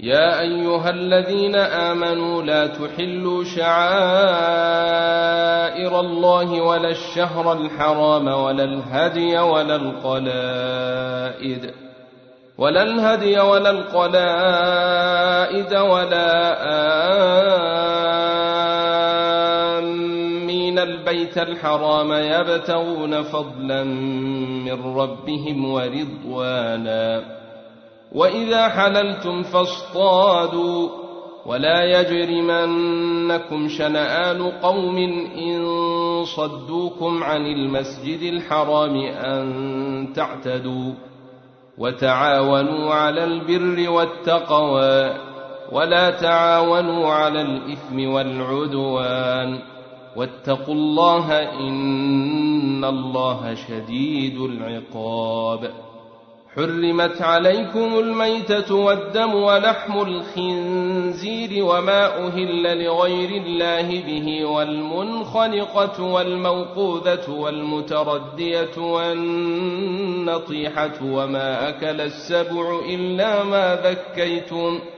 يا أيها الذين آمنوا لا تحلوا شعائر الله ولا الشهر الحرام ولا الهدي ولا القلائد ولا الهدي ولا القلائد ولا آمين البيت الحرام يبتغون فضلا من ربهم ورضوانا وإذا حللتم فاصطادوا ولا يجرمنكم شنآن قوم إن صدوكم عن المسجد الحرام أن تعتدوا وتعاونوا على البر والتقوى ولا تعاونوا على الإثم والعدوان واتقوا الله إن الله شديد العقاب حرمت عليكم الميتة والدم ولحم الخنزير وما أهل لغير الله به والمنخنقة والموقوذة والمتردية والنطيحة وما أكل السبع إلا ما ذكيتم ۖ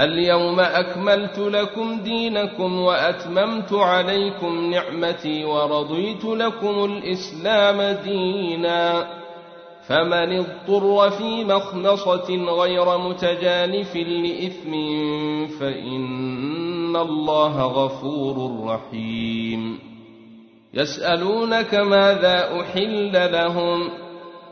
اليوم أكملت لكم دينكم وأتممت عليكم نعمتي ورضيت لكم الإسلام دينا. فمن اضطر في مخنصه غير متجانف لإثم فإن الله غفور رحيم. يسألونك ماذا أحل لهم؟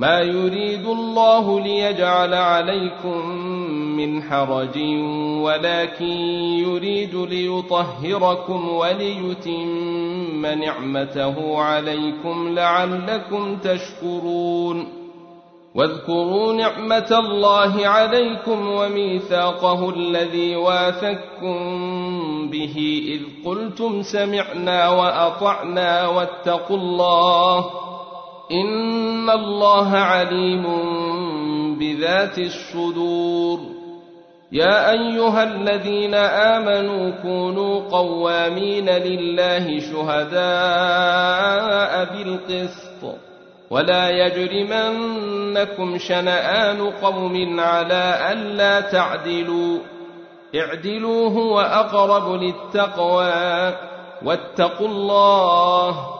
ما يريد الله ليجعل عليكم من حرج ولكن يريد ليطهركم وليتم نعمته عليكم لعلكم تشكرون. واذكروا نعمة الله عليكم وميثاقه الذي واثقكم به إذ قلتم سمعنا وأطعنا واتقوا الله إن الله عليم بذات الصدور يا أيها الذين آمنوا كونوا قوامين لله شهداء بالقسط ولا يجرمنكم شنآن قوم على ألا تعدلوا اعدلوا هو أقرب للتقوى واتقوا الله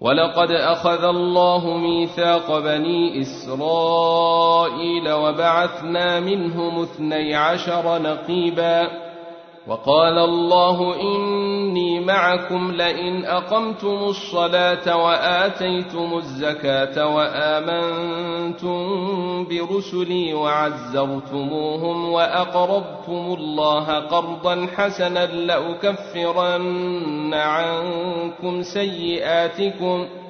ولقد أخذ الله ميثاق بني إسرائيل وبعثنا منهم اثني عشر نقيبا وقال الله إني معكم لئن أقمتم الصلاة وآتيتم الزكاة وآمنتم برسلي وعزرتموهم وأقرضتم الله قرضا حسنا لأكفرن عنكم سيئاتكم ۖ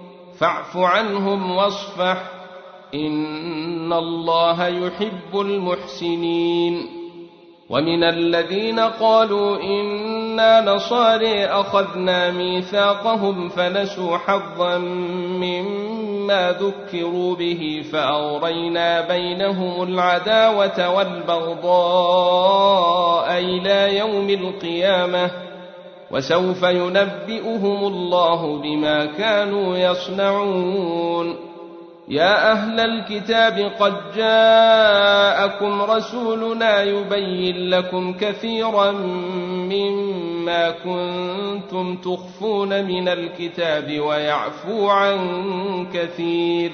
فاعف عنهم واصفح إن الله يحب المحسنين. ومن الذين قالوا إنا نصاري أخذنا ميثاقهم فنسوا حظا مما ذكروا به فأغرينا بينهم العداوة والبغضاء إلى يوم القيامة. وسوف ينبئهم الله بما كانوا يصنعون. يا أهل الكتاب قد جاءكم رسولنا يبين لكم كثيرا مما كنتم تخفون من الكتاب ويعفو عن كثير.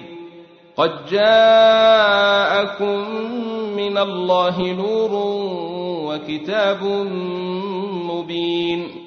قد جاءكم من الله نور وكتاب مبين.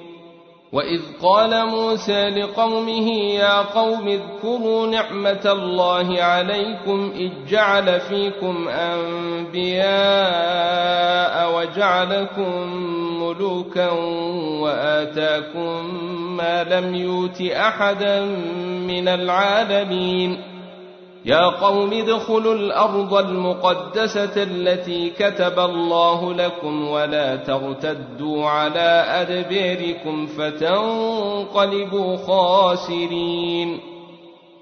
واذ قال موسى لقومه يا قوم اذكروا نعمه الله عليكم اذ جعل فيكم انبياء وجعلكم ملوكا واتاكم ما لم يؤت احدا من العالمين يا قوم ادخلوا الأرض المقدسة التي كتب الله لكم ولا ترتدوا على ادبيركم فتنقلبوا خاسرين.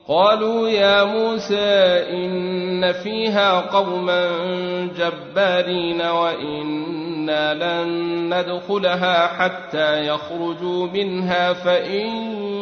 قالوا يا موسى إن فيها قوما جبارين وإنا لن ندخلها حتى يخرجوا منها فإن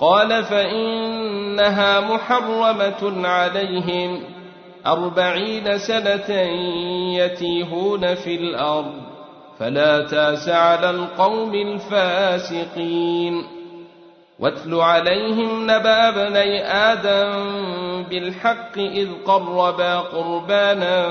قال فإنها محرمة عليهم أربعين سنة يتيهون في الأرض فلا تاس على القوم الفاسقين واتل عليهم نبأ بني آدم بالحق إذ قربا قربانا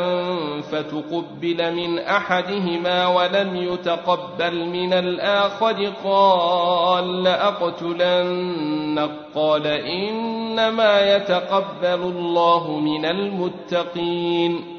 فتقبل من أحدهما ولم يتقبل من الآخر قال لأقتلنك قال إنما يتقبل الله من المتقين.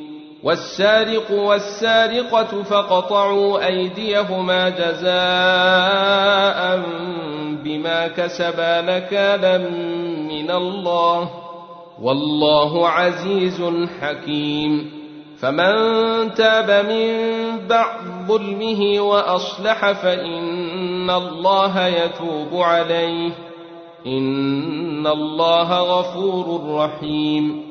والسارق والسارقة فقطعوا أيديهما جزاء بما كسبا نكالا من الله والله عزيز حكيم. فمن تاب من بعد ظلمه وأصلح فإن الله يتوب عليه. إن الله غفور رحيم.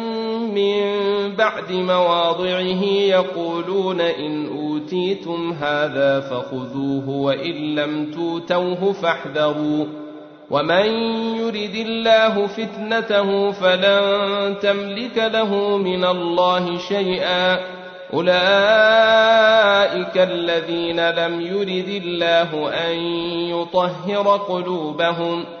من بعد مواضعه يقولون إن أوتيتم هذا فخذوه وإن لم توتوه فاحذروا ومن يرد الله فتنته فلن تملك له من الله شيئا أولئك الذين لم يرد الله أن يطهر قلوبهم ۖ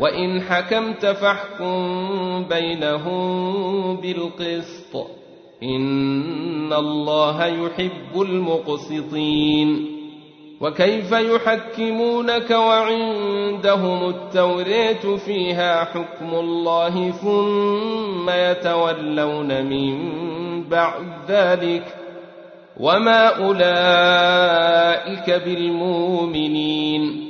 وإن حكمت فاحكم بينهم بالقسط. إن الله يحب المقسطين. وكيف يحكمونك وعندهم التورية فيها حكم الله ثم يتولون من بعد ذلك. وما أولئك بالمؤمنين.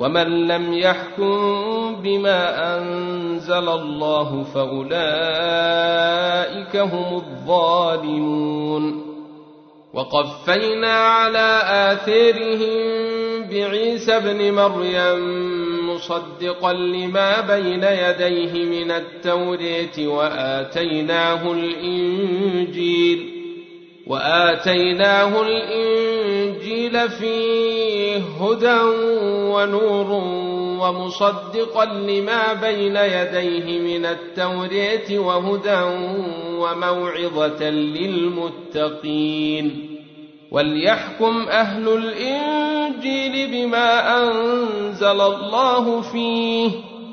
ومن لم يحكم بما أنزل الله فأولئك هم الظالمون. وقفينا على اثارهم بعيسى ابن مريم مصدقا لما بين يديه من التوريه وآتيناه الإنجيل. وآتيناه الإنجيل فيه هدى ونور ومصدقا لما بين يديه من التورية وهدى وموعظة للمتقين وليحكم أهل الإنجيل بما أنزل الله فيه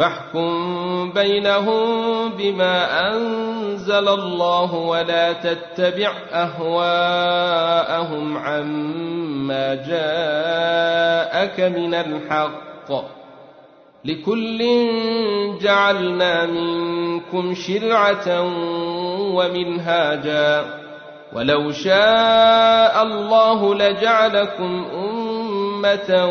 فاحكم بينهم بما أنزل الله ولا تتبع أهواءهم عما جاءك من الحق. لكل جعلنا منكم شرعة ومنهاجا. ولو شاء الله لجعلكم أمة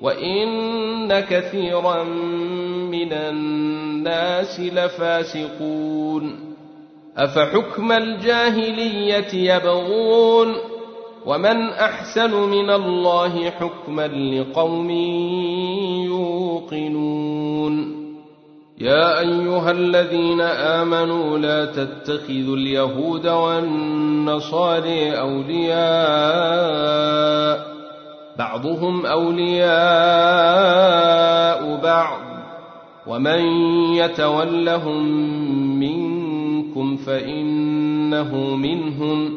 وإن كثيرا من الناس لفاسقون افحكم الجاهليه يبغون ومن احسن من الله حكما لقوم يوقنون يا ايها الذين امنوا لا تتخذوا اليهود والنصارى اولياء بعضهم أولياء بعض. ومن يتولهم منكم فإنه منهم.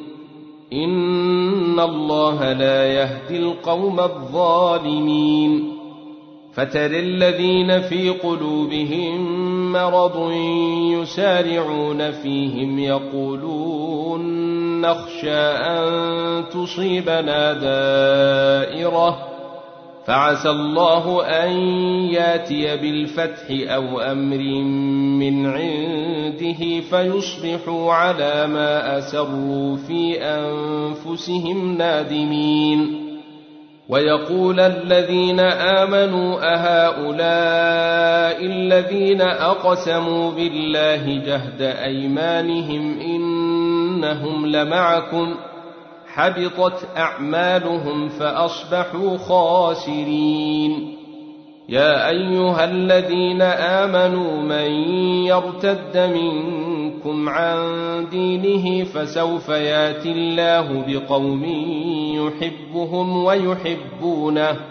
إن الله لا يهدي القوم الظالمين. فتر الذين في قلوبهم مرض يسارعون فيهم يقولون نخشى أن تصيبنا دائرة فعسى الله أن ياتي بالفتح أو أمر من عنده فيصبحوا على ما أسروا في أنفسهم نادمين. ويقول الذين آمنوا أهؤلاء الذين أقسموا بالله جهد أيمانهم إنهم لمعكم حبطت أعمالهم فأصبحوا خاسرين. يا أيها الذين آمنوا من يرتد منكم عن دينه فسوف ياتي الله بقوم يحبهم ويحبونه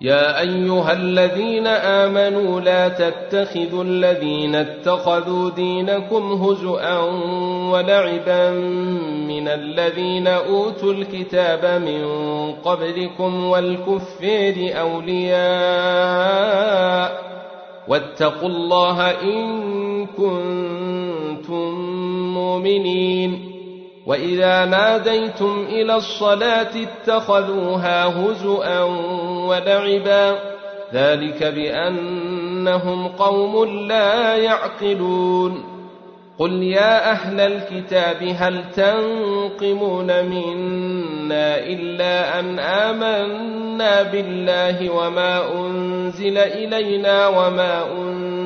يا أيها الذين آمنوا لا تتخذوا الذين اتخذوا دينكم هزءا ولعبا من الذين أوتوا الكتاب من قبلكم والكفير أولياء واتقوا الله إن كنتم مؤمنين واذا ناديتم إلى الصلاه اتخذوها هزءا ولعبا ذلك بانهم قوم لا يعقلون قل يا أهل الكتاب هل تنقمون منا الا ان امنا بالله وما انزل الينا وما انزل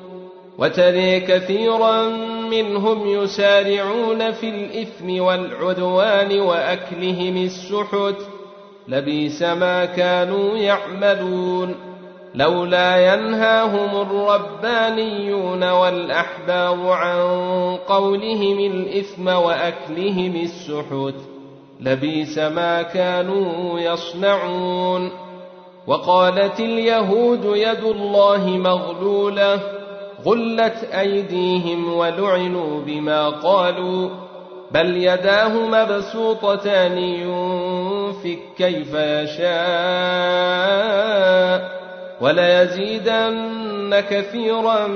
وتري كثيرا منهم يسارعون في الإثم والعدوان وأكلهم السحت. لبيس ما كانوا يعملون. لولا ينهاهم الربانيون والاحبار عن قولهم الإثم وأكلهم السحت. لبيس ما كانوا يصنعون. وقالت اليهود يد الله مغلولة. غلت أيديهم ولعنوا بما قالوا بل يداه مبسوطتان ينفك كيف يشاء وليزيدن كثيرا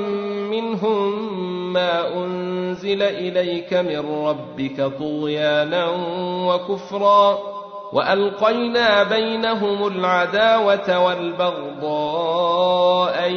منهم ما أنزل إليك من ربك طغيانا وكفرا وألقينا بينهم العداوة والبغضاء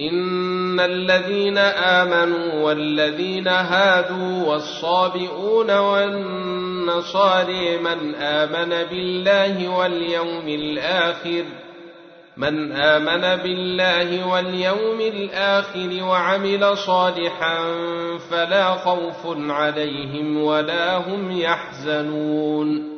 ان الذين امنوا والذين هادوا والصابئون والنصاري من امن بالله واليوم الآخر من امن بالله واليوم الآخر وعمل صالحا فلا خوف عليهم ولا هم يحزنون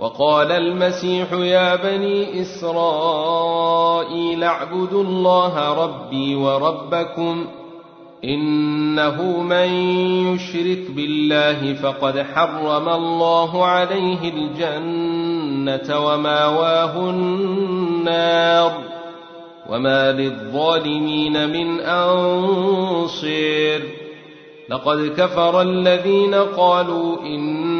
وقال المسيح يا بني إسرائيل اعبدوا الله ربي وربكم إنه من يشرك بالله فقد حرم الله عليه الجنة ومأواه النار وما للظالمين من أنصير لقد كفر الذين قالوا إن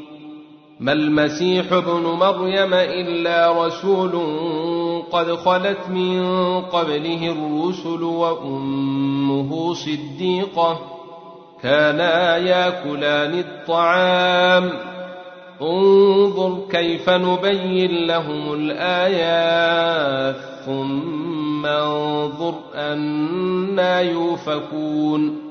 ما المسيح ابن مريم إلا رسول قد خلت من قبله الرسل وأمه صديقة كانا ياكلان الطعام. انظر كيف نبين لهم الآيات ثم انظر أنا يوفكون.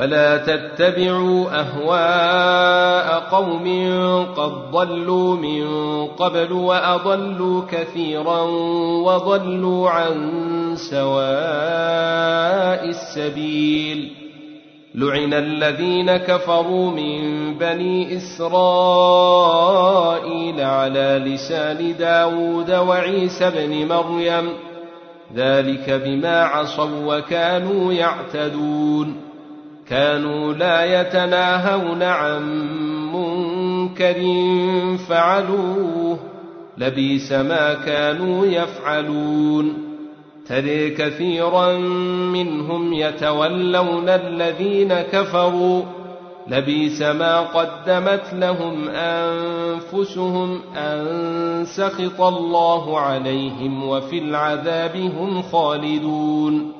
ولا تتبعوا أهواء قوم قد ضلوا من قبل وأضلوا كثيرا وضلوا عن سواء السبيل. لعن الذين كفروا من بني إسرائيل على لسان داود وعيسى بن مريم. ذلك بما عصوا وكانوا يعتدون. كانوا لا يتناهون عن منكر فعلوه لبيس ما كانوا يفعلون. تري كثيرا منهم يتولون الذين كفروا لبيس ما قدمت لهم أنفسهم أن سخط الله عليهم وفي العذاب هم خالدون.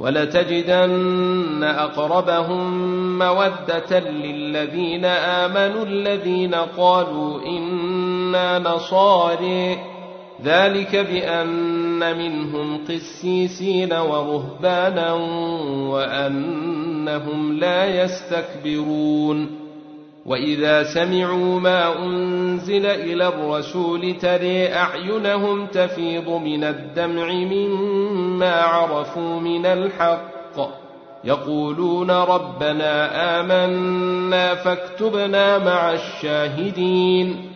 ولتجدن أقربهم مودة للذين آمنوا الذين قالوا إنا نصاري. ذلك بأن منهم قسيسين ورهبانا وأنهم لا يستكبرون. وإذا سمعوا ما أنزل إلى الرسول تري أعينهم تفيض من الدمع مما عرفوا من الحق. يقولون ربنا آمنا فاكتبنا مع الشاهدين.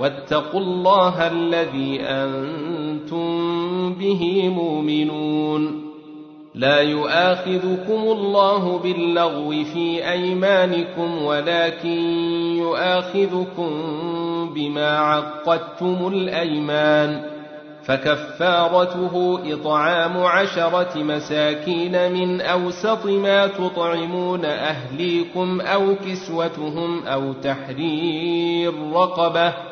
واتقوا الله الذي أنتم به مؤمنون. لا يؤاخذكم الله باللغو في أيمانكم ولكن يؤاخذكم بما عقدتم الأيمان. فكفارته إطعام عشرة مساكين من أوسط ما تطعمون أهليكم أو كسوتهم أو تحرير رقبة.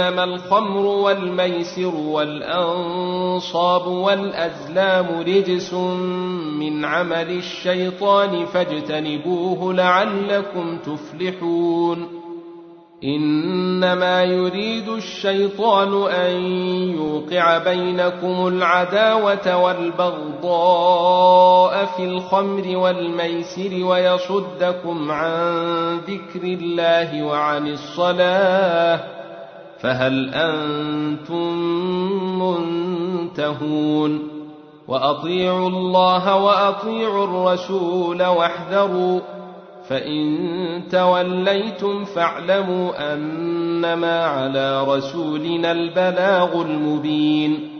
إنما الخمر والميسر والأنصاب والأزلام رجس من عمل الشيطان فاجتنبوه لعلكم تفلحون إنما يريد الشيطان أن يوقع بينكم العداوة والبغضاء في الخمر والميسر ويصدكم عن ذكر الله وعن الصلاة فهل أنتم منتهون وأطيعوا الله وأطيعوا الرسول واحذروا فإن توليتم فاعلموا أنما على رسولنا البلاغ المبين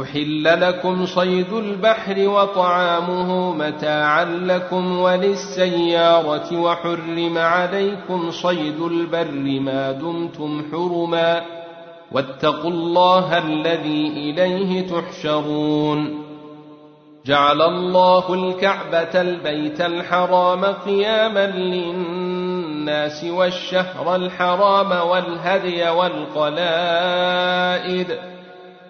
أحل لكم صيد البحر وطعامه متاعا لكم وللسيارة وحرم عليكم صيد البر ما دمتم حرما واتقوا الله الذي إليه تحشرون جعل الله الكعبة البيت الحرام قياما للناس والشهر الحرام والهدي والقلائد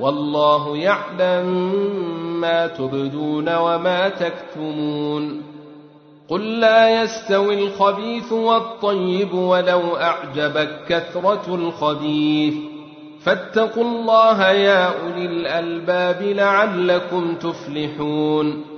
والله يعلم ما تبدون وما تكتمون. قل لا يستوي الخبيث والطيب ولو أعجبك كثرة الخبيث. فاتقوا الله يا أولي الألباب لعلكم تفلحون.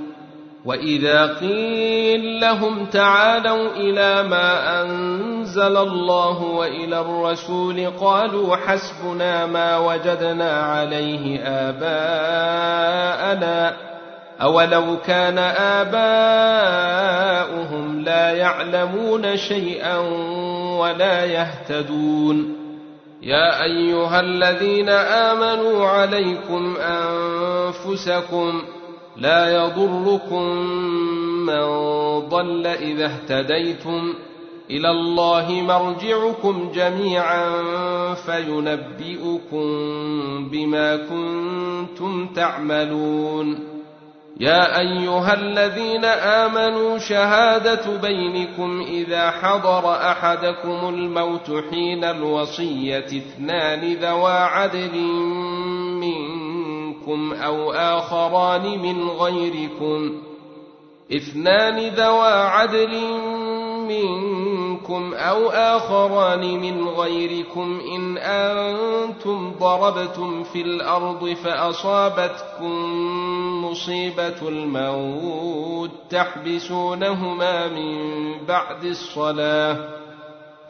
واذا قيل لهم تعالوا إلى ما انزل الله والى الرسول قالوا حسبنا ما وجدنا عليه اباءنا اولو كان اباؤهم لا يعلمون شيئا ولا يهتدون يا ايها الذين امنوا عليكم انفسكم لا يضركم من ضل إذا اهتديتم إلى الله مرجعكم جميعا فينبئكم بما كنتم تعملون. يا أيها الذين آمنوا شهادة بينكم إذا حضر أحدكم الموت حين الوصية اثنان ذوا عدل منكم أو آخران من غيركم اثنان ذوا عدل منكم أو آخران من غيركم إن أنتم ضربتم في الأرض فأصابتكم مصيبة الموت تحبسونهما من بعد الصلاة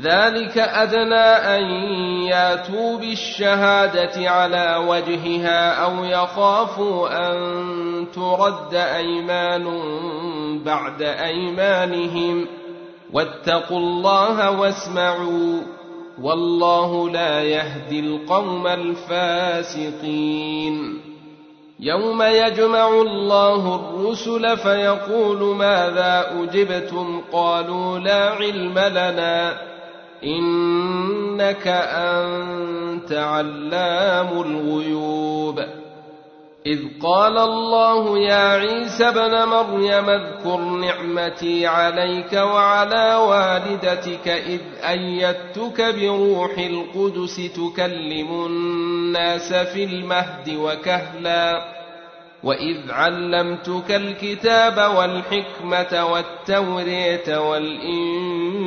ذلك أدنى أن ياتوا بالشهادة على وجهها أو يخافوا أن ترد أيمان بعد أيمانهم. واتقوا الله واسمعوا والله لا يهدي القوم الفاسقين. يوم يجمع الله الرسل فيقول ماذا أجبتم؟ قالوا لا علم لنا. إنك أنت علام الغيوب. إذ قال الله يا عيسى ابن مريم اذكر نعمتي عليك وعلى والدتك إذ أيدتك بروح القدس تكلم الناس في المهد وكهلا. وإذ علمتك الكتاب والحكمة والتورية والإنجيل.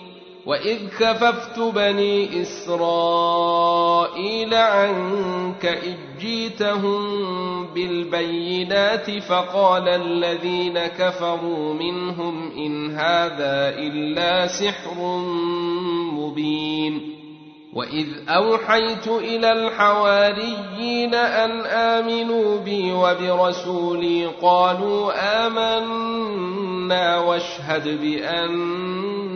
وإذ كففت بني إسرائيل عنك إذ جيتهم بالبينات فقال الذين كفروا منهم إن هذا إلا سحر مبين وإذ أوحيت إلى الحواريين أن آمنوا بي وبرسولي قالوا آمنا واشهد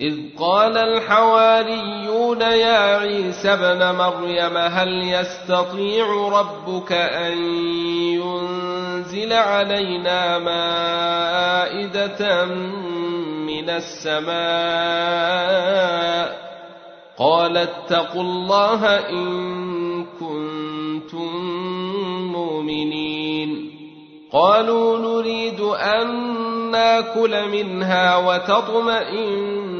إذ قال الحواريون يا عيسى ابن مريم هل يستطيع ربك أن ينزل علينا مائدة من السماء؟ قال اتقوا الله إن كنتم مؤمنين. قالوا نريد أن نأكل منها وتطمئن